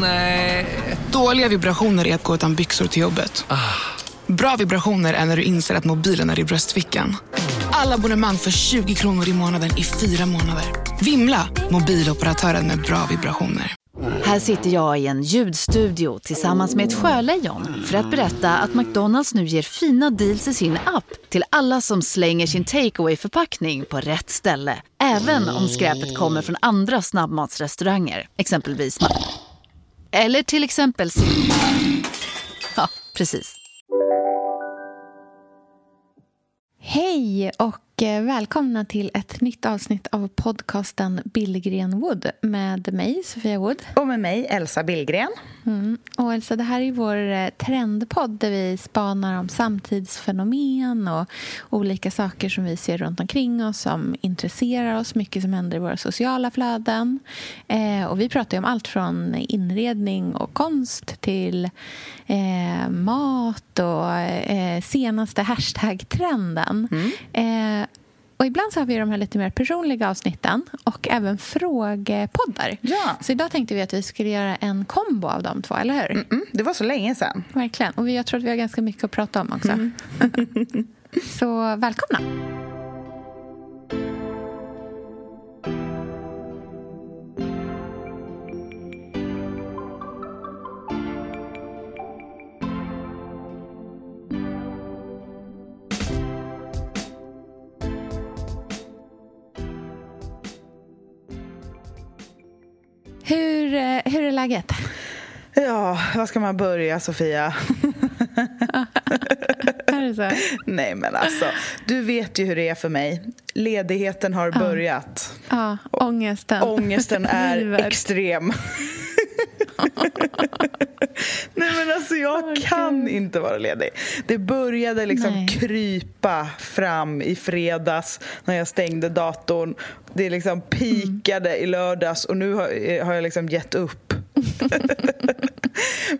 Nej. Dåliga vibrationer är att gå utan byxor till jobbet. Bra vibrationer är när du inser att mobilen är i bröstfickan. Alla abonnemang för 20 kronor i månaden i fyra månader. Vimla! Mobiloperatören med bra vibrationer. Här sitter jag i en ljudstudio tillsammans med ett sjölejon för att berätta att McDonalds nu ger fina deals i sin app till alla som slänger sin takeaway förpackning på rätt ställe. Även om skräpet kommer från andra snabbmatsrestauranger, exempelvis eller till exempel Ja, precis. Hej och eh, välkomna till ett nytt avsnitt av podcasten Billgren Wood med mig, Sofia Wood. Och med mig, Elsa Billgren. Mm. Och Elsa, det här är vår eh, trendpodd där vi spanar om samtidsfenomen och olika saker som vi ser runt omkring oss som intresserar oss, mycket som händer i våra sociala flöden. Eh, och vi pratar om allt från inredning och konst till eh, mat och eh, senaste hashtag-trenden. Mm. Och ibland så har vi de här lite mer personliga avsnitten och även frågepoddar. Ja. Så idag tänkte vi att vi skulle göra en kombo av de två, eller hur? Mm -mm, det var så länge sedan. Verkligen. Och jag tror att vi har ganska mycket att prata om också. Mm. så välkomna! Läget? Ja, var ska man börja, Sofia? är det så? Nej, men alltså, du vet ju hur det är för mig. Ledigheten har börjat. Ja, ångesten. Ångesten är extrem. Nej men alltså jag kan inte vara ledig. Det började liksom Nej. krypa fram i fredags när jag stängde datorn. Det liksom pikade mm. i lördags och nu har, har jag liksom gett upp.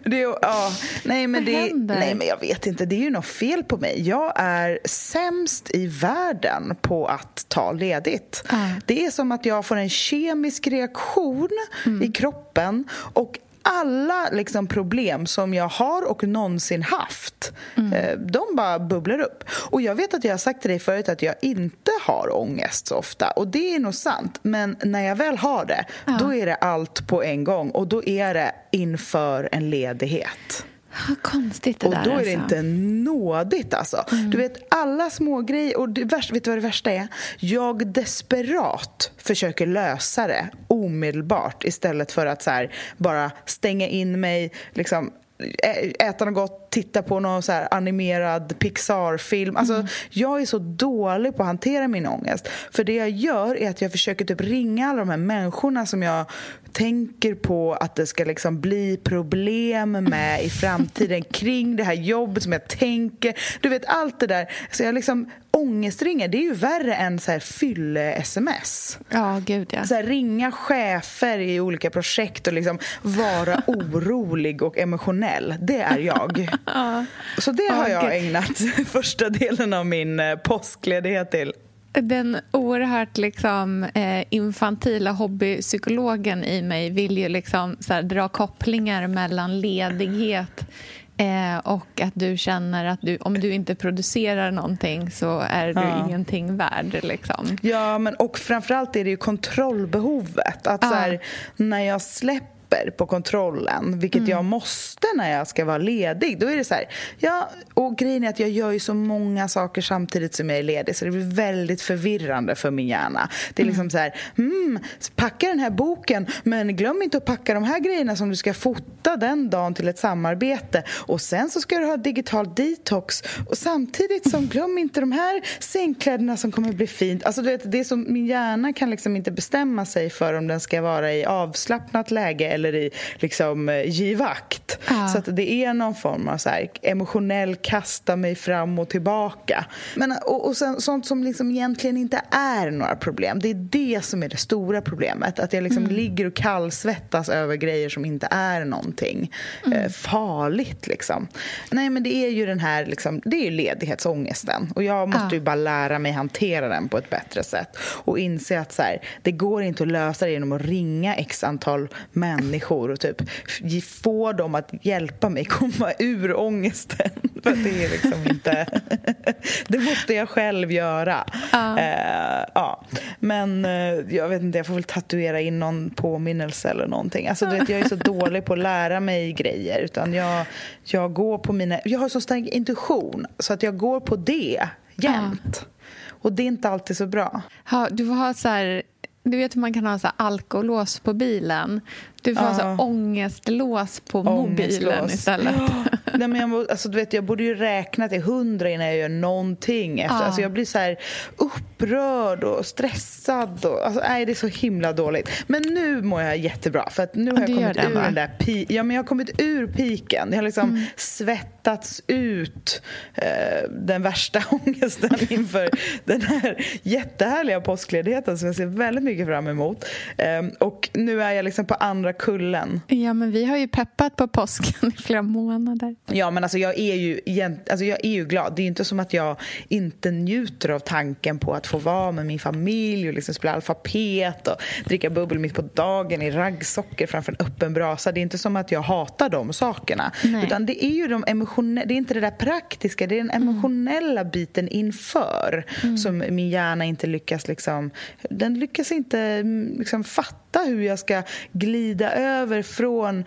Det, ja, nej, men det, nej, men jag vet inte. Det är ju något fel på mig. Jag är sämst i världen på att ta ledigt. Mm. Det är som att jag får en kemisk reaktion mm. i kroppen och alla liksom problem som jag har och någonsin haft, mm. de bara bubblar upp. Och jag vet att jag har sagt till dig förut att jag inte har ångest så ofta. Och det är nog sant. Men när jag väl har det, ja. då är det allt på en gång. Och då är det inför en ledighet. Vad konstigt det och där då är alltså. det inte nådigt alltså. Mm. Du vet alla små grejer och det värsta, vet du vad det värsta är? Jag desperat försöker lösa det omedelbart istället för att så här, bara stänga in mig, liksom äta något gott, titta på någon så animerad Pixar-film. Alltså, mm. Jag är så dålig på att hantera min ångest. För det jag gör är att jag försöker typ ringa alla de här människorna som jag tänker på att det ska liksom bli problem med i framtiden kring det här jobbet som jag tänker. Du vet, allt det där. Så jag liksom ångestringer, det är ju värre än så här fylle-sms. Ja, gud ja. Så här, ringa chefer i olika projekt och liksom vara orolig och emotionell. Det är jag. ja. Så det har jag ägnat första delen av min eh, påskledighet till den oerhört liksom, eh, infantila hobbypsykologen i mig vill ju liksom, så här, dra kopplingar mellan ledighet eh, och att du känner att du, om du inte producerar någonting så är du ja. ingenting värd. Liksom. Ja, men och framförallt är det ju kontrollbehovet. Att ja. så här, när jag släpper släpper på kontrollen, vilket mm. jag måste när jag ska vara ledig, då är det så här, ja, och grejen är att jag gör ju så många saker samtidigt som jag är ledig så det blir väldigt förvirrande för min hjärna. Det är mm. liksom så här, mm, packa den här boken men glöm inte att packa de här grejerna som du ska fota den dagen till ett samarbete och sen så ska du ha digital detox och samtidigt som glöm inte de här sängkläderna som kommer bli fint. Alltså du vet, det är som min hjärna kan liksom inte bestämma sig för om den ska vara i avslappnat läge eller i liksom eh, givakt. Ah. Så att det är någon form av så här, emotionell kasta mig fram och tillbaka. Men, och, och sen, sånt som liksom egentligen inte är några problem. Det är det som är det stora problemet. Att jag liksom mm. ligger och kallsvettas över grejer som inte är någonting mm. eh, farligt. Liksom. Nej, men det är ju den här liksom, det är ju ledighetsångesten. Och jag måste ah. ju bara lära mig hantera den på ett bättre sätt. Och inse att så här, det går inte att lösa det genom att ringa x antal människor människor och typ få dem att hjälpa mig komma ur ångesten. För det är liksom inte... det måste jag själv göra. Ja. Uh, ja. Men uh, jag vet inte, jag får väl tatuera in någon påminnelse eller någonting. Alltså, du vet, jag är så dålig på att lära mig grejer. Utan jag, jag går på mina... Jag har så stark intuition så att jag går på det jämt. Ja. Och det är inte alltid så bra. Ha, du får ha så här, du vet hur man kan ha så alkolås på bilen. Du får ja. alltså ångestlås på ångestlås. mobilen istället. Ja. Nej, men jag, alltså, du vet, jag borde ju räkna till hundra innan jag gör någonting. Efter. Ja. Alltså, jag blir så här upprörd och stressad. Och, alltså, nej, det är så himla dåligt. Men nu mår jag jättebra. För att nu har jag kommit ur den där pi ja, men jag har kommit ur piken. Jag har liksom mm. svettats ut eh, den värsta ångesten inför den här jättehärliga påskledigheten som jag ser väldigt mycket fram emot. Eh, och nu är jag liksom på andra kullen. Ja, men vi har ju peppat på påsken i flera månader. Ja, men alltså jag är ju, alltså jag är ju glad. Det är inte som att jag inte njuter av tanken på att få vara med min familj och liksom spela alfabet och dricka bubbel mitt på dagen i raggsockor framför en öppen brasa. Det är inte som att jag hatar de sakerna. Nej. Utan det är ju de emotionella, det är inte det där praktiska, det är den mm. emotionella mm. biten inför mm. som min hjärna inte lyckas liksom, den lyckas inte mm, liksom fatta hur jag ska glida över från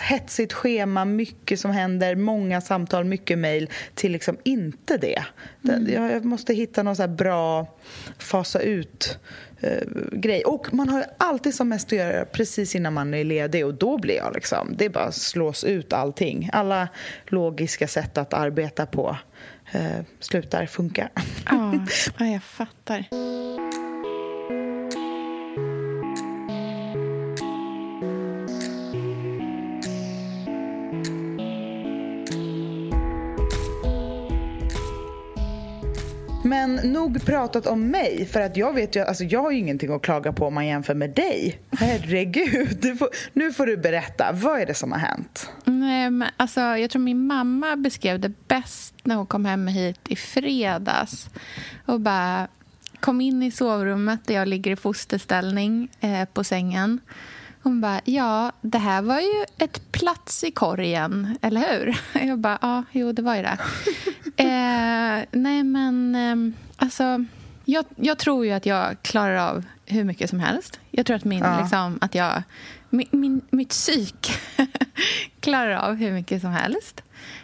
hetsigt schema, mycket som händer, många samtal, mycket mejl till liksom inte det. Mm. Jag måste hitta någon så bra fasa ut eh, grej. Och man har ju alltid som mest att göra precis innan man är ledig och då blir jag liksom, det bara slås ut allting. Alla logiska sätt att arbeta på eh, slutar funka. Ja, jag fattar. Men nog pratat om mig, för att jag vet ju, alltså jag har ju ingenting att klaga på om man jämför med dig. Herregud, får, nu får du berätta. Vad är det som har hänt? Nej, men alltså, jag tror min mamma beskrev det bäst när hon kom hem hit i fredags. Och bara kom in i sovrummet där jag ligger i fosterställning eh, på sängen. Hon bara, ja, det här var ju ett plats i korgen, eller hur? Jag bara, ja, jo, det var ju det eh, nej, men eh, alltså, jag, jag, tror ju att jag klarar av hur mycket som helst. Jag tror att, min, ja. liksom, att jag, min, min, mitt psyk klarar av hur mycket som helst.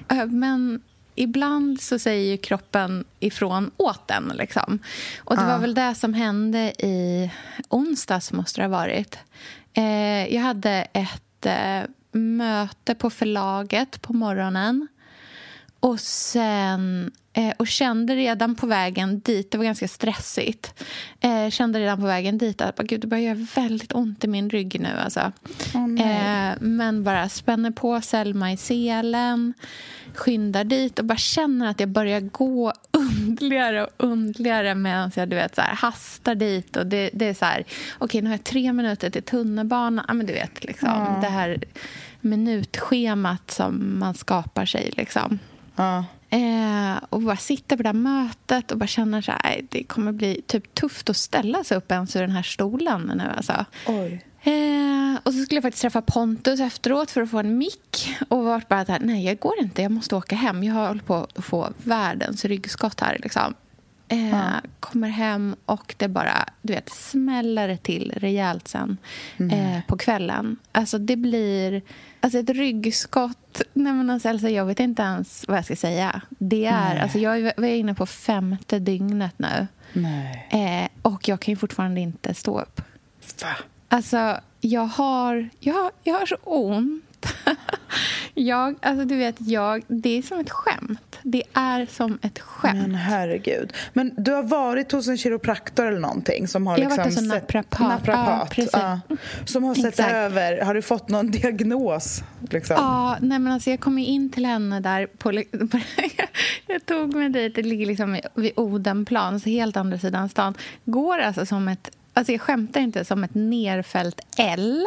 Eh, men ibland så säger kroppen ifrån åt den. Liksom. Och det ja. var väl det som hände i onsdags, måste det ha varit. Eh, jag hade ett eh, möte på förlaget på morgonen. Och sen eh, och kände redan på vägen dit, det var ganska stressigt, eh, kände redan på vägen dit att Gud, det börjar göra väldigt ont i min rygg nu. Alltså. Oh, eh, men bara spänner på Selma i selen, skyndar dit och bara känner att jag börjar gå undligare och undligare medan jag du vet, så här, hastar dit. Och det, det är så här, okej, okay, nu har jag tre minuter till tunnelbanan. Ja, men du vet, liksom, mm. det här minutschemat som man skapar sig. Liksom. Ja. Eh, och bara sitta på det där mötet och bara känna så här, det kommer bli typ tufft att ställa sig upp ens ur den här stolen nu. Alltså. Oj. Eh, och så skulle jag faktiskt träffa Pontus efteråt för att få en mick. Och var bara så här, nej jag går inte, jag måste åka hem. Jag håller på att få världens ryggskott här. Liksom. Eh, ja. Kommer hem och det bara du vet, smäller till rejält sen mm. eh, på kvällen. Alltså det blir alltså ett ryggskott. Nej, men alltså, Elsa, jag vet inte ens vad jag ska säga. Det är, alltså, jag är inne på femte dygnet nu. Eh, och jag kan ju fortfarande inte stå upp. Va? Alltså, jag har, jag, jag har så ont. jag, alltså du vet, jag, det är som ett skämt. Det är som ett skämt. Men herregud. Men du har varit hos en kiropraktor eller någonting? Som har jag har liksom varit hos en naprapat. naprapat. Ja, ja, som har sett Exakt. över. Har du fått någon diagnos? Liksom? Ja, nej men alltså jag kom in till henne där på... jag tog mig dit, det ligger liksom vid Odenplan, så helt andra sidan stan. Går alltså som ett Alltså jag skämtar inte som ett nerfällt L.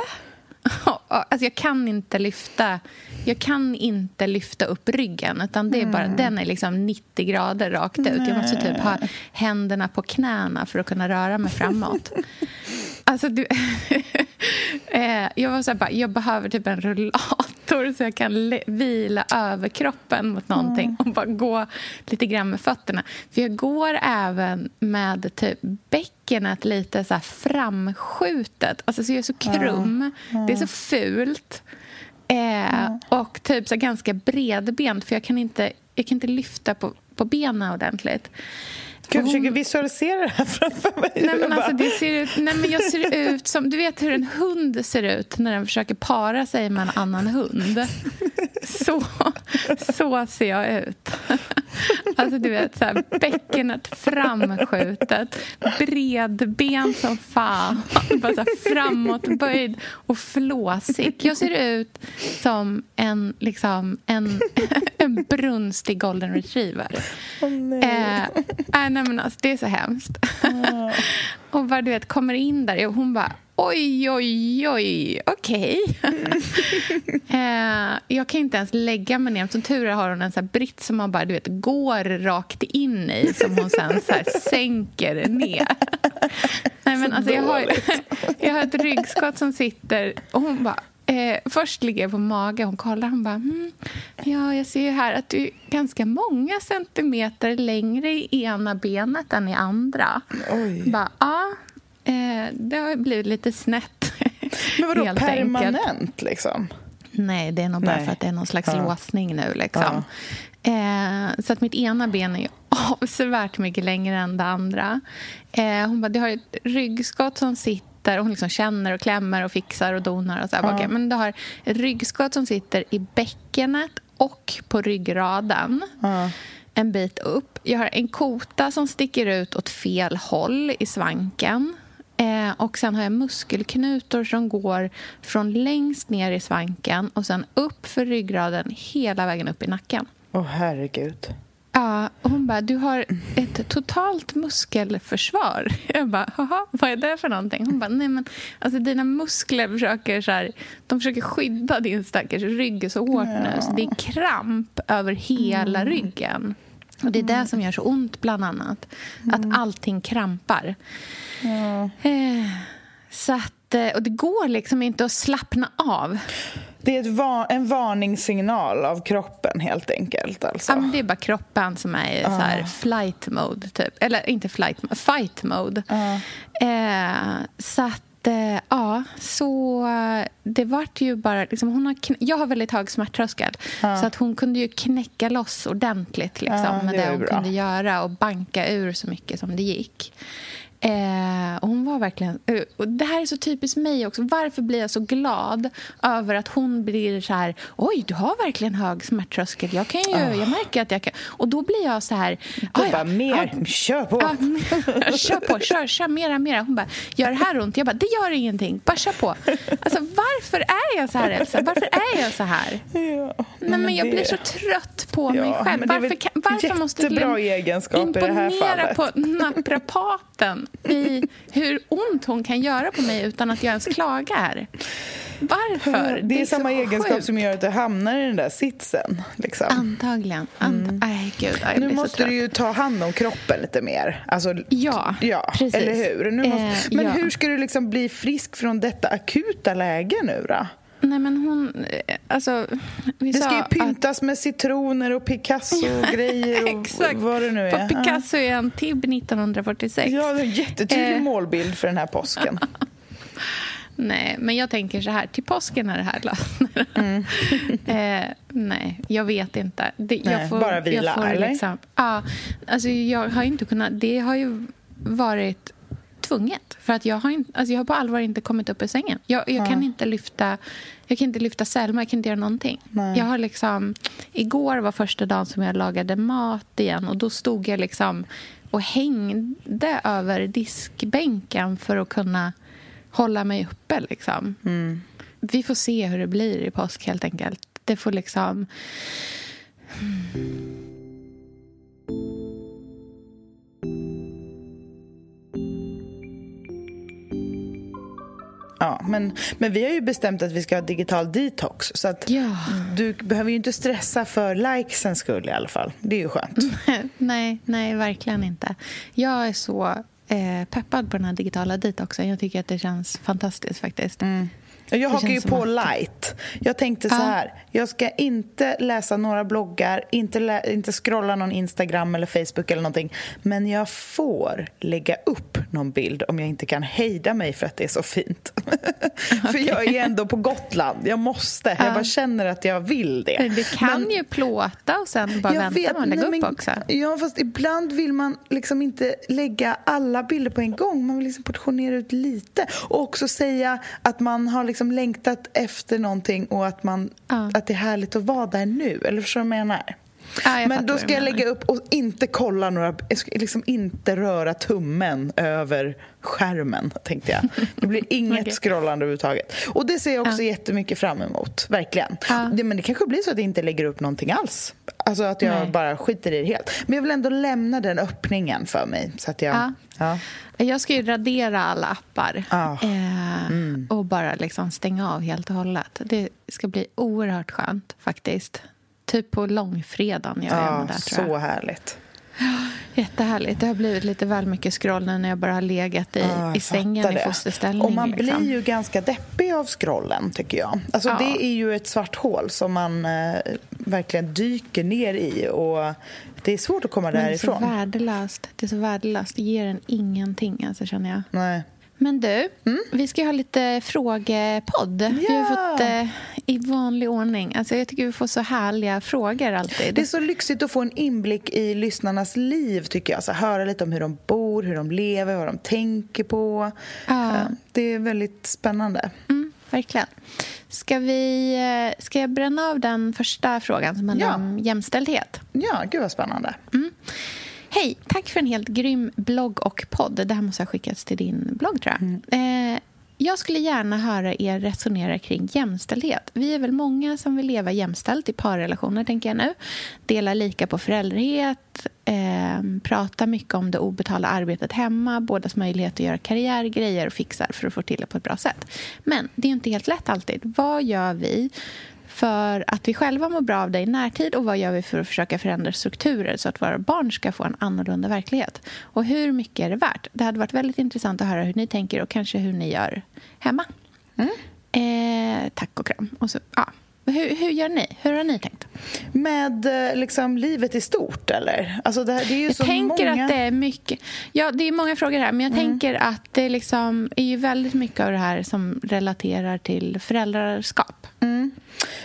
Alltså jag kan inte lyfta Jag kan inte lyfta upp ryggen. Utan det är bara, mm. Den är liksom 90 grader rakt ut. Jag måste typ ha händerna på knäna för att kunna röra mig framåt. Alltså du, eh, jag var så här, bara, jag behöver typ en rullator så jag kan vila över kroppen mot någonting mm. och bara gå lite grann med fötterna. För jag går även med typ bäckenet lite så framskjutet. Alltså så jag är så krum. Mm. Det är så fult. Eh, och typ så ganska bredbent, för jag kan inte, jag kan inte lyfta på, på benen ordentligt. Jag försöker visualisera det här framför mig. Nej, men alltså, det ser ut, nej, men jag ser ut som... Du vet hur en hund ser ut när den försöker para sig med en annan hund. Så, så ser jag ut. Alltså, du vet, så här, bäckenet framskjutet, bredben som fan, bara så här, framåtböjd och flåsig. Jag ser ut som en, liksom, en, en brunstig golden retriever. Oh, nej. Eh, äh, nej, men alltså, det är så hemskt. Oh. och bara, du vet, kommer in där och hon bara Oj, oj, oj, okej. Okay. eh, jag kan inte ens lägga mig ner. Som tur är har hon en sån britt som man bara du vet, går rakt in i som hon sen så här, sänker ner. Nej, men alltså, jag, har, jag har ett ryggskott som sitter och hon bara Eh, först ligger jag på mage. Hon kollar. Hon bara... Mm, ja, jag ser ju här att du är ganska många centimeter längre i ena benet än i andra. Oj. Bara, ja, eh, det har blivit lite snett. Men vadå, permanent enkelt. liksom? Nej, det är nog bara Nej. för att det är någon slags ja. låsning nu. Liksom. Ja. Eh, så att mitt ena ben är avsevärt mycket längre än det andra. Eh, hon bara, du har ett ryggskott som sitter och hon liksom känner och klämmer och fixar och donar. Och så här, ja. okay, men du har ryggskott som sitter i bäckenet och på ryggraden. Ja. En bit upp. Jag har en kota som sticker ut åt fel håll i svanken. Eh, och Sen har jag muskelknutor som går från längst ner i svanken och sen upp för ryggraden hela vägen upp i nacken. Åh, oh, herregud. Ja, hon bara, du har ett totalt muskelförsvar. Jag bara, jaha, vad är det för någonting? Hon bara, nej men alltså dina muskler försöker så här, de försöker skydda din stackars rygg så hårt nu så det är kramp över hela mm. ryggen. Och det är det som gör så ont bland annat. Mm. Att allting krampar. Eh, så att, eh, och det går liksom inte att slappna av. Det är va en varningssignal av kroppen, helt enkelt. Alltså. Ja, det är bara kroppen som är i uh. så här flight mode. Typ. Eller inte flight mode, fight mode. Uh. Eh, så att, eh, ja, så det vart ju bara... Liksom, hon har jag har väldigt hög smärttröskel. Uh. Så att hon kunde ju knäcka loss ordentligt liksom, med det, det hon bra. kunde göra och banka ur så mycket som det gick. Eh, hon var verkligen... Eh, och det här är så typiskt mig också. Varför blir jag så glad över att hon blir så här... Oj, du har verkligen hög smärttröskel. Jag, kan ju, oh. jag märker att jag kan... Och då blir jag så här... Du bara, mer, ja, kör på! Ja, kör på, kör, kör mera, mera. Hon bara, gör det här ont? Jag bara, det gör ingenting. Bara kör på. Alltså, varför är jag så här, Elsa? Varför är jag så här? Ja, Nej, men, men jag det... blir så trött på ja, mig själv. Varför, kan, varför måste jag egenskap i det naprapaten i hur ont hon kan göra på mig utan att jag ens klagar. Varför? Det, det är, samma egenskap sjukt. som gör att du hamnar i den där sitsen. Liksom. Antagligen. Ant mm. Ay, Gud, jag nu måste du ju ta hand om kroppen lite mer. Alltså, ja, ja precis. Eller hur? Måste, eh, men ja. hur ska du liksom bli frisk från detta akuta läge nu då? Nej, men hon... Eh, alltså, det ska ju pyntas att... med citroner och Picasso-grejer och vad det nu är. På Picasso är en Tibb 1946. Ja, det är en jättetydlig eh. målbild för den här påsken. nej, men jag tänker så här. Till påsken är det här löst. Mm. eh, nej, jag vet inte. Det, nej, jag får, bara vila, jag får eller? Liksom, ja, alltså jag har inte kunnat... Det har ju varit tvunget. För att jag har, inte, alltså jag har på allvar inte kommit upp ur sängen. Jag, jag ja. kan inte lyfta jag kan inte lyfta Selma, jag kan inte göra någonting. Nej. Jag har liksom, igår var första dagen som jag lagade mat igen och då stod jag liksom och hängde över diskbänken för att kunna hålla mig uppe. Liksom. Mm. Vi får se hur det blir i påsk, helt enkelt. Det får liksom... Mm. Ja, men, men vi har ju bestämt att vi ska ha digital detox. Så att ja. du behöver ju inte stressa för likesens skull i alla fall. Det är ju skönt. nej, nej, verkligen inte. Jag är så eh, peppad på den här digitala detoxen. Jag tycker att det känns fantastiskt faktiskt. Mm. Jag hakar ju på att... light. Jag tänkte så här, jag ska inte läsa några bloggar, inte, inte scrolla någon Instagram eller Facebook eller någonting. Men jag får lägga upp någon bild om jag inte kan hejda mig för att det är så fint. Okay. för jag är ändå på Gotland, jag måste. Ja. Jag bara känner att jag vill det. Du kan men, ju plåta och sen bara vänta vet, att lägga upp också. Ja, fast ibland vill man liksom inte lägga alla bilder på en gång. Man vill liksom portionera ut lite. Och också säga att man har liksom längtat efter någonting och att, man, ja. att det är härligt att vara där nu. Eller förstår du vad jag menar? Ja, men då ska jag lägga upp och inte kolla några... Jag ska liksom inte röra tummen över skärmen, tänkte jag. Det blir inget okay. scrollande överhuvudtaget. Och det ser jag också ja. jättemycket fram emot, verkligen. Ja. Det, men det kanske blir så att jag inte lägger upp någonting alls. Alltså att jag Nej. bara skiter i det helt. Men jag vill ändå lämna den öppningen för mig. Så att jag, ja. ja. Jag ska ju radera alla appar ah. eh, mm. och bara liksom stänga av helt och hållet. Det ska bli oerhört skönt, faktiskt. Typ på långfredagen gör jag ja, där, tror jag. Så härligt. Jättehärligt. Det har blivit lite väl mycket scrollen när jag bara har legat i, ja, i sängen i fosterställning. Och man liksom. blir ju ganska deppig av scrollen, tycker jag. Alltså, ja. Det är ju ett svart hål som man eh, verkligen dyker ner i. Och det är svårt att komma Men därifrån. Det är så värdelöst. Det är så värdelöst. Det ger en ingenting, alltså, känner jag. Nej. Men du, mm? vi ska ha lite frågepodd. Ja. Vi har fått eh, i vanlig ordning. Alltså jag tycker vi får så härliga frågor alltid. Det är så lyxigt att få en inblick i lyssnarnas liv, tycker jag. Så höra lite om hur de bor, hur de lever, vad de tänker på. Ja. Eh, det är väldigt spännande. Mm, verkligen. Ska, vi, eh, ska jag bränna av den första frågan som handlar ja. om jämställdhet? Ja, gud vad spännande. Mm. Hej, tack för en helt grym blogg och podd. Det här måste ha skickats till din blogg, tror jag. Mm. Eh, jag skulle gärna höra er resonera kring jämställdhet. Vi är väl många som vill leva jämställt i parrelationer, tänker jag nu. Dela lika på föräldrahet, eh, prata mycket om det obetalda arbetet hemma, bådas möjlighet att göra karriär, grejer och fixar för att få till det på ett bra sätt. Men det är inte helt lätt alltid. Vad gör vi för att vi själva mår bra av det i närtid och vad gör vi för att försöka förändra strukturer så att våra barn ska få en annorlunda verklighet? Och hur mycket är det värt? Det hade varit väldigt intressant att höra hur ni tänker och kanske hur ni gör hemma. Mm. Eh, tack och kram. Och så, ja. Hur, hur, gör ni? Hur har ni tänkt? Med eh, liksom, livet i stort, eller? Alltså, det, det är ju jag så tänker många... att det är mycket... Ja, det är många frågor här, men jag mm. tänker att det liksom är ju väldigt mycket av det här som relaterar till föräldraskap. Mm.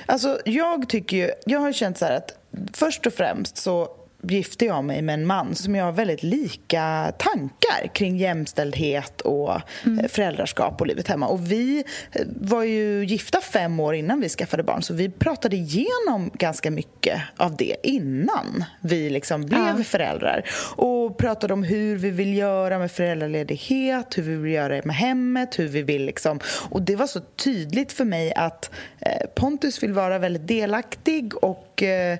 Alltså, jag tycker ju... Jag har känt så att först och främst så gifte jag mig med en man som jag har väldigt lika tankar kring jämställdhet och mm. Eh, föräldraskap och livet hemma. Och vi eh, var ju gifta fem år innan vi skaffade barn så vi pratade igenom ganska mycket av det innan vi liksom blev ja. föräldrar. Och pratade om hur vi vill göra med föräldraledighet, hur vi vill göra med hemmet, hur vi vill liksom... Och det var så tydligt för mig att eh, Pontus vill vara väldigt delaktig och, eh,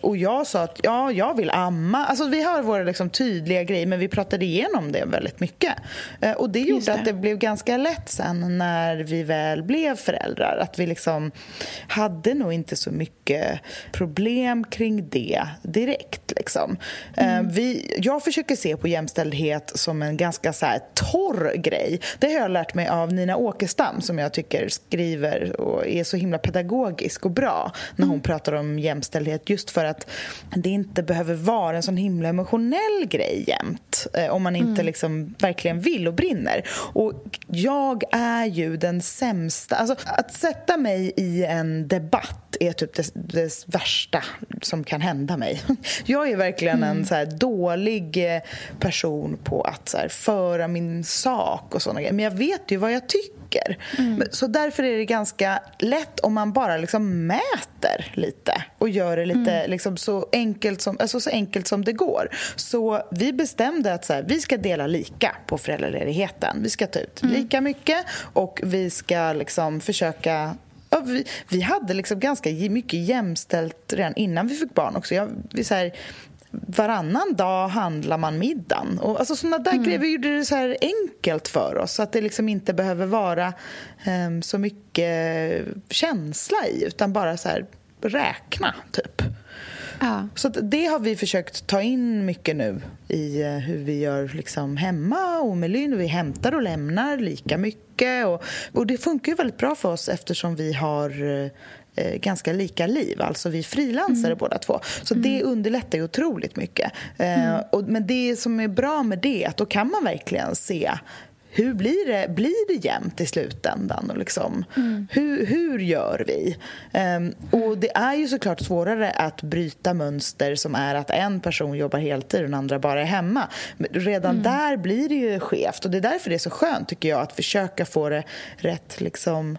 och jag sa att ja, jag vill amma. Alltså, vi har våra liksom, tydliga grejer, men vi pratade igenom det väldigt mycket. Eh, och Det gjorde det. att det blev ganska lätt sen när vi väl blev föräldrar. Att vi liksom hade nog inte så mycket problem kring det direkt. Liksom. Eh, mm. Vi, jag försöker se på jämställdhet som en ganska så här, torr grej. Det har jag lärt mig av Nina Åkestam som jag tycker skriver och är så himla pedagogisk och bra när hon mm. pratar om jämställdhet. Just för att det inte behöver vara en sån himla emotionell grej jämt eh, om man inte mm. liksom verkligen vill och brinner. Och jag är ju den sämsta... Alltså, att sätta mig i en debatt är typ det, det värsta som kan hända mig. Jag är verkligen mm. en så dålig eh, person på att så föra min sak och såna grejer. Men jag vet ju vad jag tycker. Mm. Så därför är det ganska lätt om man bara liksom mäter lite och gör det lite mm. liksom, så enkelt som alltså så enkelt som det går. Så vi bestämde att så här, vi ska dela lika på föräldraledigheten. Vi ska ta ut mm. lika mycket och vi ska liksom försöka Ja, vi, vi, hade liksom ganska mycket jämställt redan innan vi fick barn. också. Jag, vi, så här, varannan dag handlar man middagen. Och, alltså, såna där mm. grejer. Vi gjorde det så här enkelt för oss att det liksom inte behöver vara um, så mycket känsla i utan bara så här, räkna, typ. Ja. Så det har vi försökt ta in mycket nu i eh, hur vi gör liksom hemma och med Lynn. Vi hämtar och lämnar lika mycket. Och, och det funkar ju väldigt bra för oss eftersom vi har eh, ganska lika liv. Alltså vi frilansare mm. båda två. Så mm. det underlättar ju otroligt mycket. Eh, mm. och, men det som är bra med det är att då kan man verkligen se hur blir det, blir det jämnt i slutändan? Och liksom, mm. hur, hur gör vi? Um, och Det är ju såklart svårare att bryta mönster som är att en person jobbar heltid och den andra bara är hemma. Men redan mm. där blir det ju skevt. Och Det är därför det är så skönt tycker jag att försöka få det rätt liksom,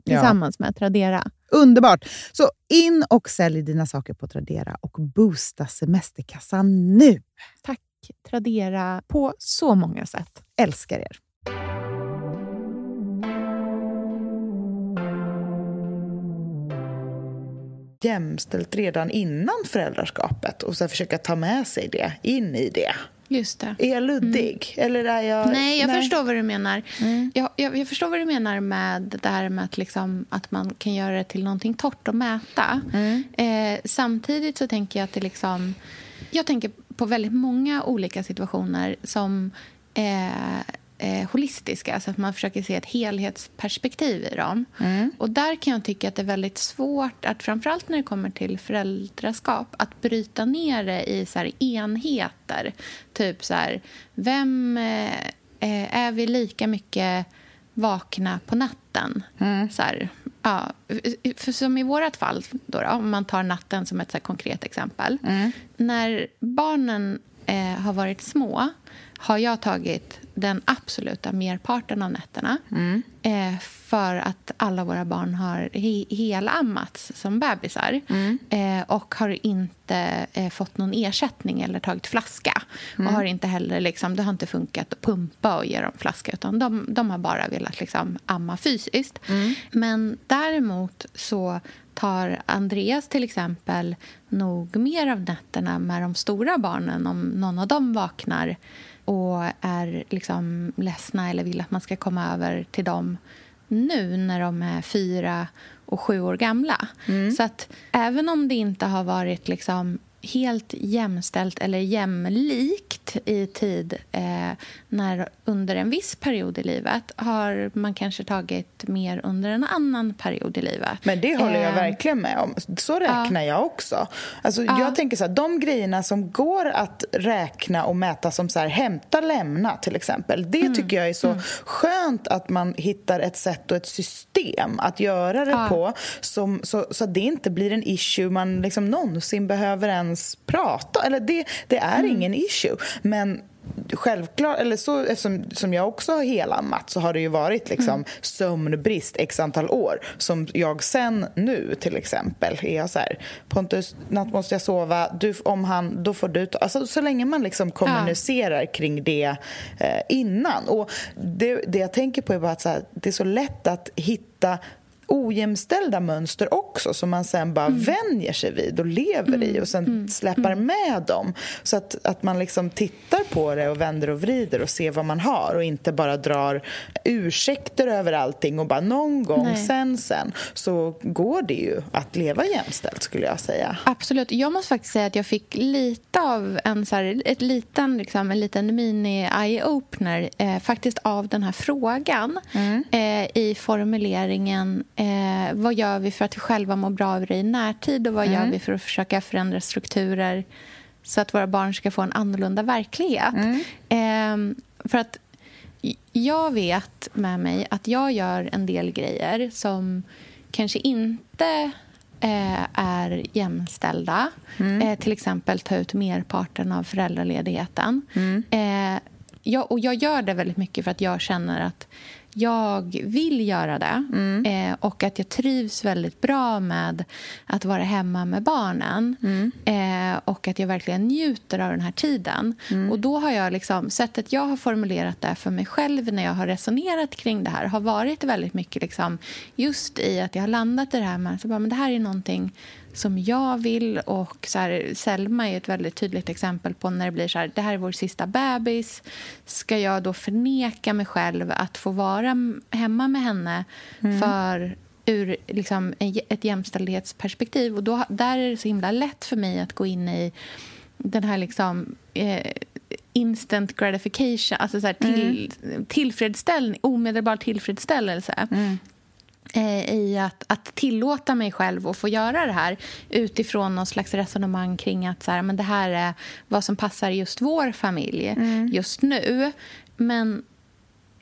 tillsammans ja. med Tradera. Underbart! Så in och sälj dina saker på Tradera och boosta semesterkassan nu! Tack Tradera på så många sätt. Älskar er! jämställt redan innan föräldraskapet och så försöka ta med sig det in i det. Just det. Är jag luddig? Mm. Eller är jag... Nej, jag Nej. förstår vad du menar. Mm. Jag, jag, jag, förstår vad du menar med det här med att, liksom, att man kan göra det till någonting torrt att mäta. Mm. Eh, samtidigt så tänker jag att det liksom... Jag tänker på väldigt många olika situationer som eh, eh, holistiska, så att man försöker se ett helhetsperspektiv i dem. Mm. Och där kan jag tycka att det är väldigt svårt, att framförallt när det kommer till föräldraskap, att bryta ner det i så enheter. Typ så här, vem eh, eh, är vi lika mycket vakna på natten? Mm. Så här, ja, för som i vårt fall, då, då, om man tar natten som ett så konkret exempel. Mm. När barnen eh, har varit små har jag tagit den absoluta merparten av nätterna mm. eh, för att alla våra barn har he helammats som bebisar mm. eh, och har inte eh, fått någon ersättning eller tagit flaska. Mm. Och har inte heller, liksom, Det har inte funkat att pumpa och ge dem flaska utan de, de har bara velat liksom, amma fysiskt. Mm. Men däremot så tar Andreas till exempel nog mer av nätterna med de stora barnen om någon av dem vaknar och är liksom ledsna eller vill att man ska komma över till dem nu när de är fyra och sju år gamla. Mm. Så att även om det inte har varit liksom helt jämställt eller jämlikt i tid eh, när under en viss period i livet har man kanske tagit mer under en annan period i livet. Men det håller jag eh, verkligen med om. Så räknar ja. jag också. Alltså, ja. Jag tänker så här, de grejerna som går att räkna och mäta som så här, hämta, lämna till exempel. Det mm. tycker jag är så mm. skönt att man hittar ett sätt och ett system att göra det ja. på som, så, så att det inte blir en issue man liksom någonsin behöver en ens prata. Eller det, det är mm. ingen issue. Men självklart, eller så, eftersom som jag också har helammat så har det ju varit liksom mm. sömnbrist x antal år. Som jag sen nu till exempel är jag så här, Pontus, natt måste jag sova, du, om han, då får du ta, alltså, Så länge man liksom kommunicerar ja. kring det eh, innan. Och det, det jag tänker på är bara att här, det är så lätt att hitta ojämställda mönster också som man sen bara mm. vänjer sig vid och lever mm. i och sen mm. släpper mm. med dem. Så att, att man liksom tittar på det och vänder och vrider och ser vad man har och inte bara drar ursäkter över allting och bara någon gång Nej. sen sen så går det ju att leva jämställt skulle jag säga. Absolut. Jag måste faktiskt säga att jag fick lite av en, så här, ett liten, liksom, en liten mini-eye-opener eh, faktiskt av den här frågan mm. eh, i formuleringen eh, vad gör vi för att vi själva mår bra över det i närtid och vad mm. gör vi för att försöka förändra strukturer så att våra barn ska få en annorlunda verklighet. Mm. Eh, för att jag vet med mig att jag gör en del grejer som kanske inte eh, är jämställda. Mm. Eh, till exempel ta ut merparten av föräldraledigheten. Mm. Eh, jag, och jag gör det väldigt mycket för att jag känner att jag vill göra det mm. eh, och att jag trivs väldigt bra med att vara hemma med barnen mm. eh, och att jag verkligen njuter av den här tiden. Mm. Och då har jag liksom, Sättet jag har formulerat det för mig själv när jag har resonerat kring det här har varit väldigt mycket liksom, just i att jag har landat i det här med att det här är någonting som jag vill. Och så här, Selma är ett väldigt tydligt exempel på när det blir så här, det här är vår sista bebis. Ska jag då förneka mig själv att få vara hemma med henne mm. för ur liksom, ett jämställdhetsperspektiv? Och då, där är det så himla lätt för mig att gå in i den här liksom, eh, instant gratification, alltså så här, till, mm. tillfredsställning, omedelbar tillfredsställelse. Mm. Eh, i att, att tillåta mig själv att få göra det här utifrån någon slags resonemang kring att så här, men det här är vad som passar just vår familj mm. just nu. Men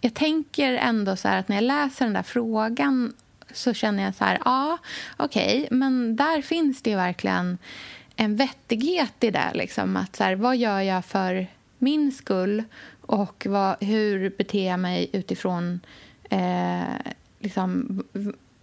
jag tänker ändå så att när jag läser den där frågan så känner jag så här, ja, okej, okay, men där finns det ju verkligen en vettighet i det. Liksom, att så här, vad gör jag för min skull och vad, hur beter jag mig utifrån eh, liksom,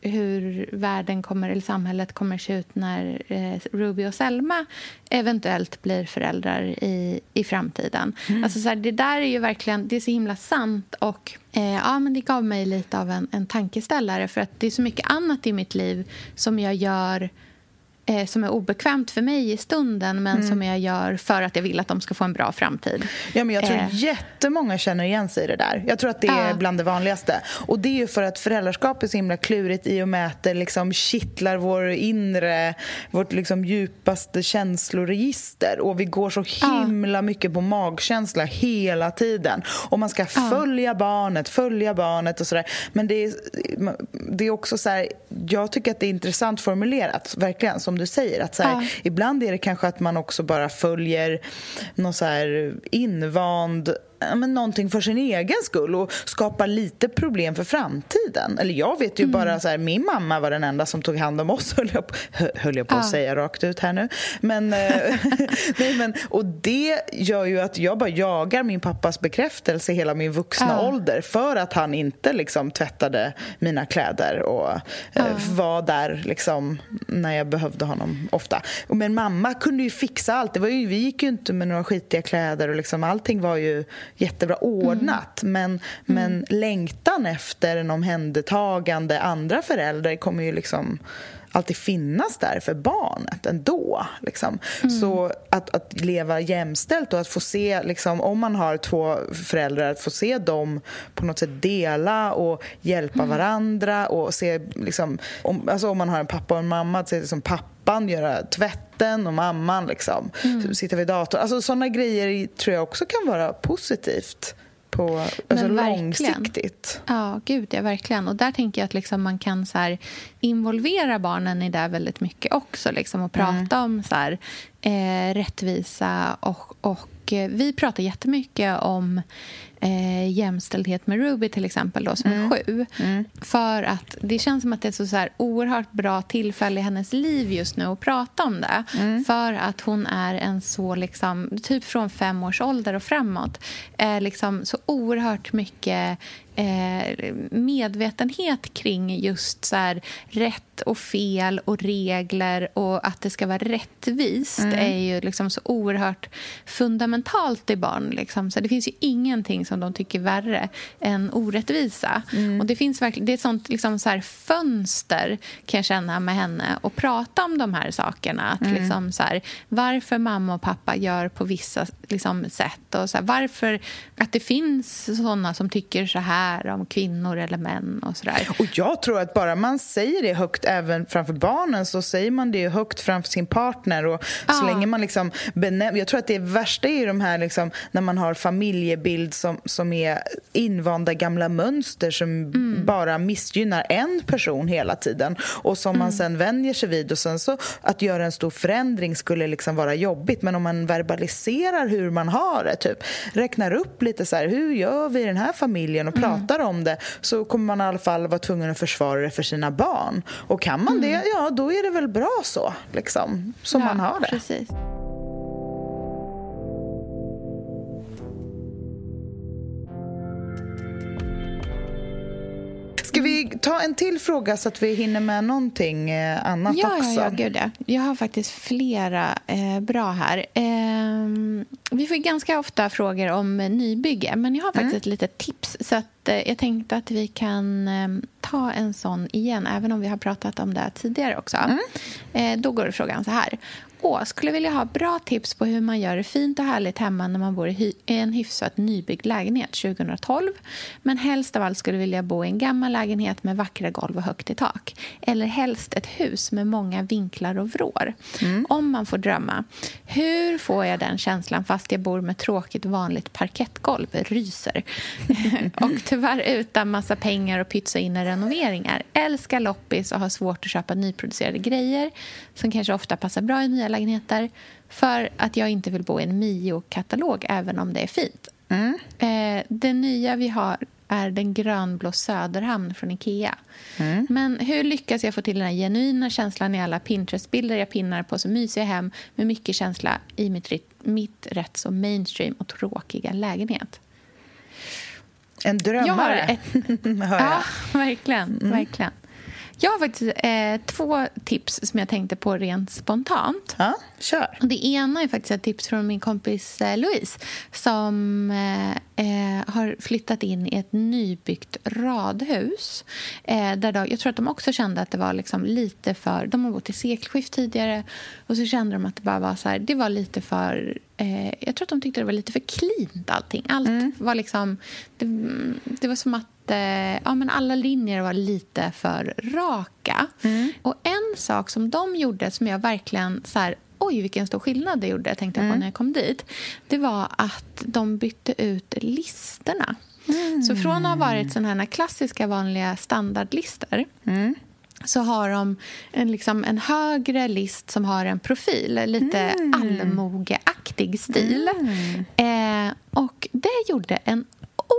hur världen kommer, eller samhället kommer se ut när eh, Ruby och Selma eventuellt blir föräldrar i, i framtiden. Mm. Alltså så här, det där är ju verkligen det är så himla sant. och eh, ja, men Det gav mig lite av en, en tankeställare. för att Det är så mycket annat i mitt liv som jag gör eh, som är obekvämt för mig i stunden men mm. som jag gör för att jag vill att de ska få en bra framtid. Ja, men jag tror eh. jättemånga känner igen sig i det där. Jag tror att det är ja. bland det vanligaste. Och det är för att föräldraskap är så himla klurigt i och med att det liksom kittlar vår inre, vårt liksom djupaste känsloregister och vi går så himla ja. mycket på magkänsla hela tiden. Och man ska följa ja. barnet, följa barnet och sådär. Men det är, det är också så här, jag tycker att det är intressant formulerat, verkligen, som som du säger. Att så här, ja. Ibland är det kanske att man också bara följer någon så invand men, någonting för sin egen skull och skapa lite problem för framtiden. Eller jag vet ju mm. bara så här, min mamma var den enda som tog hand om oss, höll jag på, höll jag på att säga rakt ut här nu. Men, eh, nej, men, och det gör ju att jag bara jagar min pappas bekräftelse hela min vuxna ja. ålder för att han inte liksom tvättade mina kläder och eh, ja. var där liksom, när jag behövde honom ofta. Men mamma kunde ju fixa allt. Det var ju, vi gick ju inte med några skitiga kläder och liksom, allting var ju jättebra ordnat. Mm. Men, men mm. längtan efter en omhändertagande andra förälder kommer ju liksom alltid finnas där för barnet ändå. Liksom. Mm. Så att, att leva jämställt och att få se, liksom, om man har två föräldrar, att få se dem på något sätt dela och hjälpa mm. varandra och se, liksom, om, alltså om man har en pappa och en mamma, att se liksom, pappan göra tvätten och mamman liksom, mm. sitta vid datorn. Alltså, sådana grejer tror jag också kan vara positivt på alltså långsiktigt. Ja, gud ja, verkligen. Och där tänker jag att liksom man kan så här, involvera barnen i det väldigt mycket också. Liksom, och prata mm. om så här, eh, rättvisa och, och eh, vi pratar jättemycket om eh, jämställdhet med Ruby till exempel då, som mm. är sju. Mm. För att det känns som att det är så, så här oerhört bra tillfälle i hennes liv just nu att prata om det. Mm. För att hon är en så, liksom, typ från fem års ålder och framåt, är liksom så oerhört mycket eh, medvetenhet kring just så här, rätt och fel och regler och att det ska vara rättvist mm. är ju liksom så oerhört fundamentalt i barn. Liksom. Så det finns ju ingenting som de tycker värre än orättvisa. Mm. Och det finns verkligen, det är ett sånt liksom så fönster kan jag känna med henne och prata om de här sakerna. Att mm. liksom så här, varför mamma och pappa gör på vissa liksom, sätt och så här, varför att det finns såna som tycker så här om kvinnor eller män och så där. Och jag tror att bara man säger det högt även framför barnen så säger man det högt framför sin partner och så ja. länge man liksom benämner, jag tror att det värsta är de här liksom, när man har familjebild som, som är invanda gamla mönster som mm. bara missgynnar en person hela tiden och som mm. man sen vänjer sig vid och sen så att göra en stor förändring skulle liksom vara jobbigt men om man verbaliserar hur man har det, typ räknar upp lite så här, hur gör vi i den här familjen och mm. Pratar om det så kommer man i alla fall vara tvungen att försvara det för sina barn. Och kan man det, mm. ja då är det väl bra så, liksom, som ja, man har det. Precis. Ska vi ta en till fråga så att vi hinner med någonting eh, annat ja, också? Ja, ja, gud ja. Jag har faktiskt flera eh, bra här. Eh, vi får ganska ofta frågor om nybygge, men jag har faktiskt mm. ett litet tips. Så att, eh, jag tänkte att vi kan ehm, ta en sån igen, även om vi har pratat om det tidigare också. Mm. Eh, då går frågan så här. Åh, skulle vilja ha bra tips på hur man gör det fint och härligt hemma när man bor i en hyfsat nybyggd lägenhet 2012. Men helst av allt skulle vilja bo i en gammal lägenhet med vackra golv och högt i tak. Eller helst ett hus med många vinklar och vrår. Mm. Om man får drömma. Hur får jag den känslan fast jag bor med tråkigt vanligt parkettgolv? Ryser. och tyvärr utan massa pengar och pytsa in i renoveringar. Älskar loppis och har svårt att köpa nyproducerade grejer som kanske ofta passar bra i nya lägenheter för att jag inte vill bo i en Mio-katalog även om det är fint. Mm. Eh, det nya vi har är den grönblå Söderhamn från Ikea. Mm. Men hur lyckas jag få till den här genuina känslan i alla Pinterest-bilder jag pinnar på så mysiga hem med mycket känsla i mitt, mitt rätt så mainstream och tråkiga lägenhet? En drömmare, ett... Ja, verkligen. Mm. verkligen. Jag har faktiskt eh, två tips som jag tänkte på rent spontant. Ja, kör. Det ena är faktiskt ett tips från min kompis eh, Louise som eh, eh har flyttat in i ett nybyggt radhus. Eh, där då, jag tror att de också kände att det var liksom lite för... De har bott i sekelskift tidigare och så kände de att det bara var så här, det var lite för eh, jag tror att de tyckte det var lite för cleant allting. Allt mm. var liksom... Det, det, var som att ja, men alla linjer var lite för raka. Mm. Och en sak som de gjorde som jag verkligen så här, oj vilken stor skillnad det gjorde, tänkte jag på mm. när jag kom dit. Det var att de bytte ut listerna. Mm. Så från att ha varit sådana här klassiska vanliga standardlistor mm så har de en, liksom, en högre list som har en profil, lite mm. allmogeaktig stil. Mm. Eh, och det gjorde en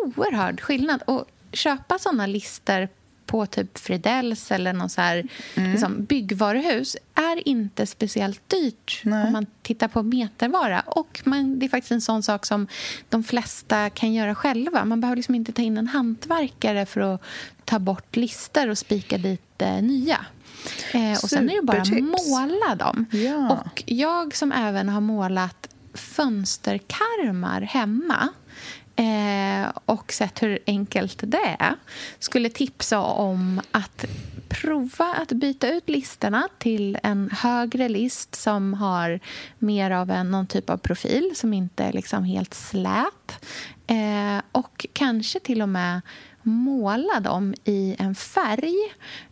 oerhörd skillnad. Och köpa såna lister på typ Fridells eller någon så här, mm. liksom, byggvaruhus är inte speciellt dyrt Nej. om man tittar på metervara. Och man, det är faktiskt en sån sak som de flesta kan göra själva. Man behöver liksom inte ta in en hantverkare för att ta bort lister och spika dit eh, nya. Eh, och sen är det bara att måla dem. Ja. Och jag som även har målat fönsterkarmar hemma eh, och sett hur enkelt det är skulle tipsa om att prova att byta ut listorna till en högre list som har mer av en, någon typ av profil som inte är liksom helt slät. Eh, och kanske till och med måla dem i en färg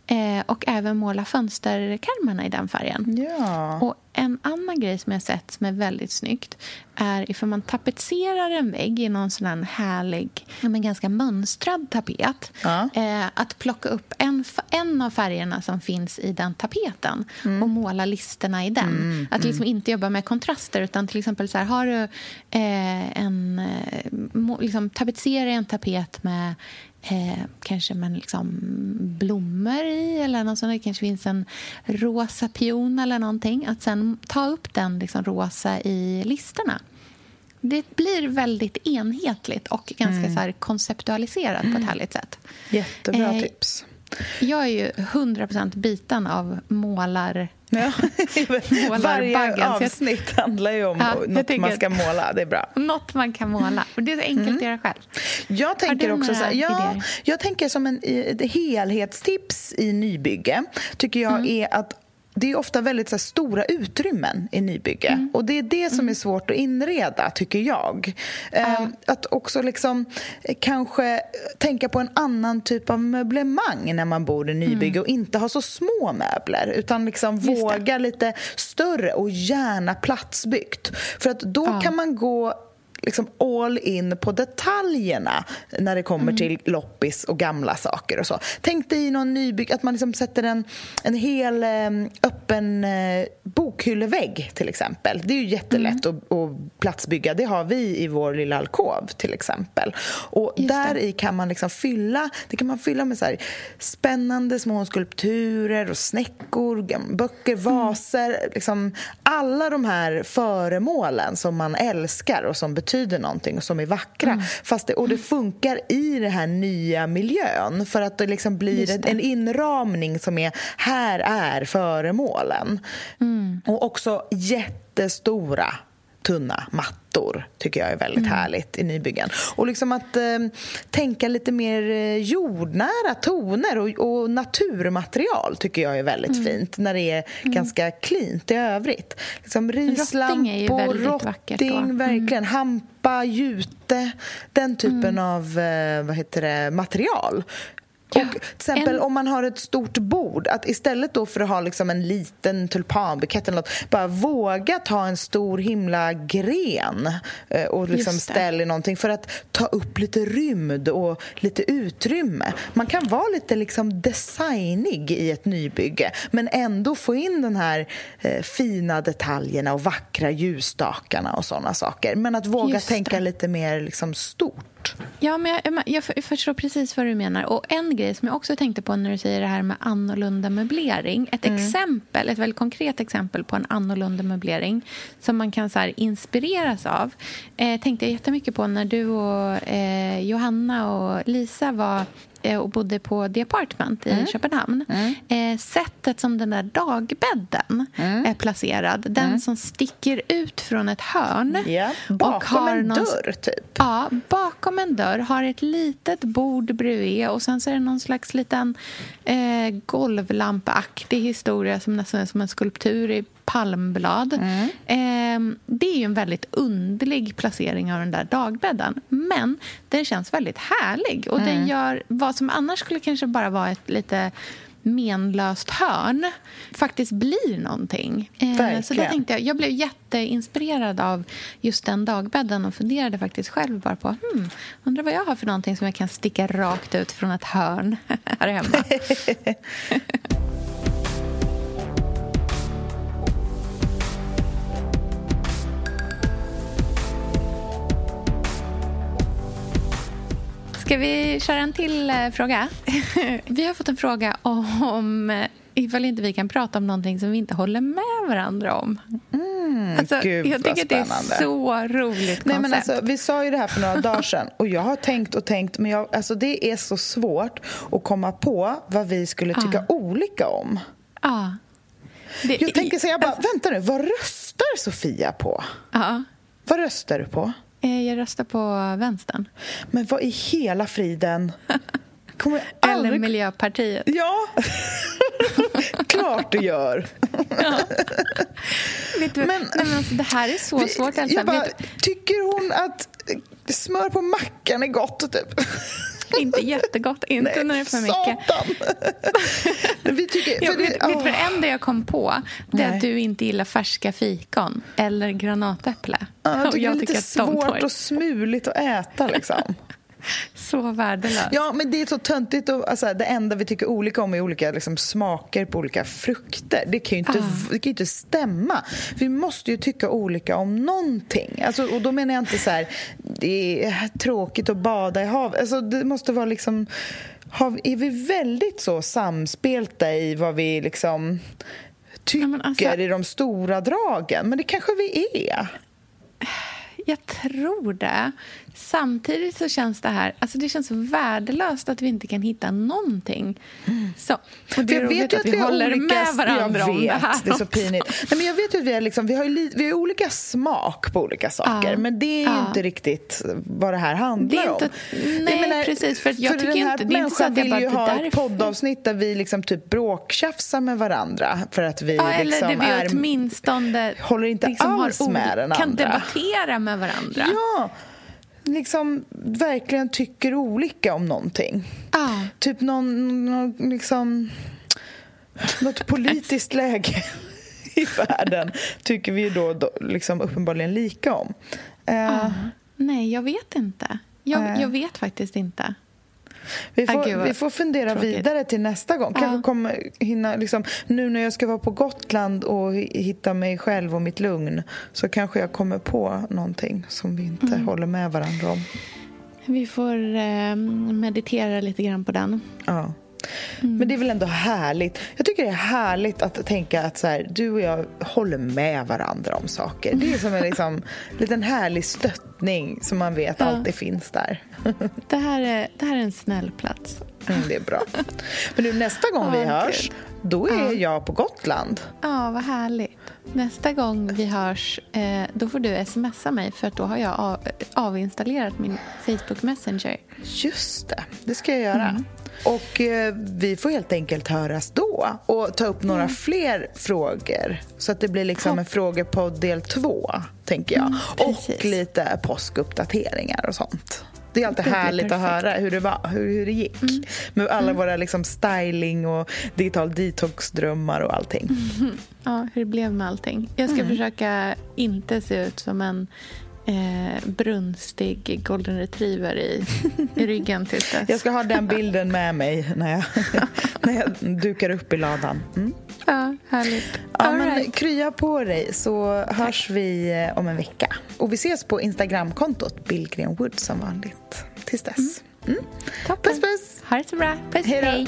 eh, och även måla fönsterkarmarna i den färgen. Ja. Och En annan grej som jag sett som är väldigt snyggt är ifall man tapetserar en vägg i någon sån här härlig, men ganska mönstrad tapet. Ja. Eh, att plocka upp en, en av färgerna som finns i den tapeten mm. och måla listerna i den. Mm, att liksom mm. inte jobba med kontraster utan till exempel så här, har du eh, en, eh, liksom tapetsera en tapet med eh, kanske med liksom blommor i eller något sånt. Det kanske finns en rosa pion eller någonting. Att sen ta upp den liksom rosa i listerna. det blir väldigt enhetligt och ganska mm. så konceptualiserat på ett härligt sätt. Jättebra eh, tips. Jag är ju 100% biten av målar... Ja. Varje avsnitt handlar ju om ja, något man ska måla. Det är bra. Något man kan måla. Och det är så enkelt mm. att göra själv. Jag tänker också så här, ja, Jag tänker som en helhetstips i nybygge tycker jag mm. är att det är ofta väldigt så här, stora utrymmen i nybygge. Mm. Och Det är det som är mm. svårt att inreda, tycker jag. Mm. att också liksom, eh, kanske tänka på en annan typ av möblemang när man bor i nybygge mm. och inte ha så små möbler utan liksom våga lite större och gärna platsbyggt. För att då kan man gå liksom all in på detaljerna när det kommer mm. till loppis och gamla saker och så. Tänk dig någon nybygg, att man liksom sätter en, en hel öppen eh, bokhyllevägg till exempel. Det är ju jättelätt mm. att, att platsbygga. Det har vi i vår lilla alkov till exempel. Och där i kan man liksom fylla, det kan man fylla med så här, spännande små skulpturer och snäckor, böcker, mm. vaser. Mm. Liksom, alla de här föremålen som man älskar och som betyder betyder någonting och som är vackra. Mm. Fast det, och det funkar i den här nya miljön för att det liksom blir det. en inramning som är här är föremålen. Mm. Och också jättestora tunna mattor tycker jag är väldigt mm. härligt i nybyggen. Och liksom att eh, tänka lite mer eh, jordnära toner och, och, naturmaterial tycker jag är väldigt mm. fint när det är mm. ganska cleant i övrigt. Liksom rislampor, rotting, mm. verkligen, hampa, jute, den typen mm. av eh, vad heter det, material och till exempel en... om man har ett stort bord, att istället då för att ha liksom en liten tulpanbukett eller något, bara våga ta en stor himla gren eh, och liksom ställa i någonting för att ta upp lite rymd och lite utrymme. Man kan vara lite liksom designig i ett nybygge men ändå få in den här eh, fina detaljerna och vackra ljusstakarna och sådana saker. Men att våga tänka lite mer liksom stort. Ja, men jag, jag, jag, förstår precis vad du menar. Och En grej som jag också tänkte på när du säger det här med annorlunda möblering. Ett mm. exempel, ett väldigt konkret exempel på en annorlunda möblering som man kan så här, inspireras av eh, tänkte jag jättemycket på när du och eh, Johanna och Lisa var och bodde på The Apartment i mm. Köpenhamn. Mm. Eh, sättet som den där dagbädden mm. är placerad, den mm. som sticker ut från ett hörn. Yeah. Bakom en någon, dörr, typ? Ja, bakom en dörr. Har ett litet bord bredvid och sen så är det någon slags liten eh, golvlampaktig historia som nästan är som en skulptur i palmblad. Mm. Eh, det är ju en väldigt underlig placering av den där dagbädden. Men den känns väldigt härlig och mm. den gör vad som annars skulle kanske bara vara ett lite menlöst hörn faktiskt blir någonting. Eh, så det tänkte jag, jag blev jätteinspirerad av just den dagbädden och funderade faktiskt själv bara på hmm, undrar vad jag har för någonting som jag kan sticka rakt ut från ett hörn här hemma. Ska vi köra en till eh, fråga? vi har fått en fråga om eh, ifall inte vi kan prata om någonting som vi inte håller med varandra om. Mm, alltså, Gud, jag tycker det är så roligt Nej, men alltså, Vi sa ju det här för några dagar sedan och jag har tänkt och tänkt men jag, alltså, det är så svårt att komma på vad vi skulle tycka ah. olika om. Ah. Det, jag tänker så jag bara, alltså, vänta nu, vad röstar Sofia på? Ah. Vad röstar du på? Eh, jag röstar på vänstern. Men vad i hela friden? Kommer aldrig... Eller Miljöpartiet. Ja, klart du gör. Ja. Vet du, men, nej, men alltså, det här är så vi, svårt. Elsa. Bara, tycker hon att smör på mackan är gott? Typ? Inte jättegott, inte Nej, när det är för mycket. Vi tycker, för det, vet, oh. vet det enda jag kom på? Det är att du inte gillar färska fikon eller granatäpple. Ja, jag tycker det är lite svårt och smuligt att äta. Liksom. Så värdelöst. Ja, men det är så töntigt. Och, alltså, det enda vi tycker olika om är olika liksom, smaker på olika frukter. Det kan ju inte, ah. det kan inte stämma. Vi måste ju tycka olika om någonting. Alltså, och då menar jag inte så här, det är tråkigt att bada i havet. Alltså, det måste vara liksom... Har, är vi väldigt så samspelta i vad vi liksom tycker ja, alltså, i de stora dragen? Men det kanske vi är. jag tror det. Samtidigt så känns det här... Alltså det känns värdelöst att vi inte kan hitta någonting. Så, och det är jag vet ju att, vi, vi håller olika, med varandra jag om vet, det här. Det är så pinigt. Nej, men jag vet ju att vi, är liksom, vi, har li, vi har olika smak på olika saker. Ja. Men det är ju Ja. inte riktigt vad det här handlar Det inte- om. nej, precis, för jag tycker den här inte- det är inte så att jag vill bara, ju ha ett poddavsnitt där vi liksom typ bråktjafsar med varandra för att vi Ja, eller liksom det vi är... åtminstone håller inte liksom alls med den kan andra. debattera med varandra. Ja, liksom verkligen tycker olika om någonting. Ja. Typ någon, någon liksom... Något politiskt läge i världen tycker vi då, då liksom uppenbarligen lika om. Eh, Nej, jag vet inte. Jag, Nej. jag vet faktiskt inte. Vi, Ah, får, vad vi får fundera tråkigt. vidare till nästa gång. Kanske Ja. kommer hinna, liksom, nu när jag ska vara på Gotland och hi- hitta mig själv och mitt lugn så kanske jag kommer på någonting som vi inte Mm. håller med varandra om. Vi får eh, meditera lite grann på den. Ja. Mm. Men det är väl ändå härligt. Jag tycker det är härligt att tänka att så här, du och jag håller med varandra om saker. Det är som en liksom, liten härlig stöttning som man vet Ja. alltid finns där. Det här är, det här är en snäll plats. Mm, det är bra. Men nu nästa gång vi hörs, då är jag på Gotland. Ja, vad härligt. Nästa gång vi hörs, eh, då får du smsa mig för att då har jag av, avinstallerat min Facebook Messenger. Just det, det ska jag göra. Mm. Och eh, vi får helt enkelt höras då och ta upp några Mm. fler frågor. Så att det blir liksom en frågepodd del två, tänker jag. och Mm, precis. lite påskuppdateringar och sånt. Det är alltid Det härligt att perfekt. Mm. höra hur det, var, hur, hur det gick. Med alla våra liksom styling och digital detox-drömmar och allting. Ja, hur det blev med allting. Jag ska försöka inte se ut som en eh, brunstig golden retriever i, i ryggen tills dess. Jag ska ha den bilden med mig när jag, när jag dukar upp i ladan. Mm. Ja, härligt. Ja, All men right. krya på dig så hörs vi eh, om en vecka. Och vi ses på Instagramkontot Billgren Wood som vanligt. Tills dess. Mm. Toppen. Puss puss! Ha det så bra. Puss, Hej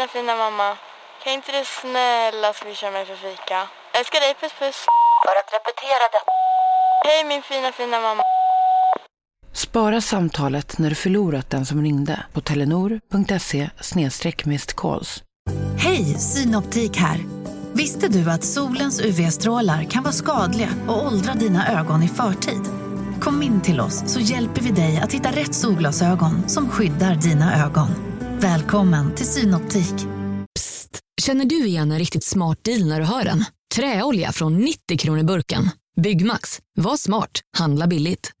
fina fina mamma. Kan inte du snälla swisha mig för fika? Älskar dig, puss puss. För att repetera detta. Hej min fina fina mamma. Spara samtalet när du förlorat den som ringde på telenor.se calls. Hej, Synoptik här. Visste du att solens UV-strålar kan vara skadliga och åldra dina ögon i förtid? Kom in till oss så hjälper vi dig att hitta rätt solglasögon som skyddar dina ögon. Välkommen till Synoptik. Psst! Känner du igen en riktigt smart deal när du hör den? Träolja från 90 kronor burken. Byggmax. Var smart. Handla billigt.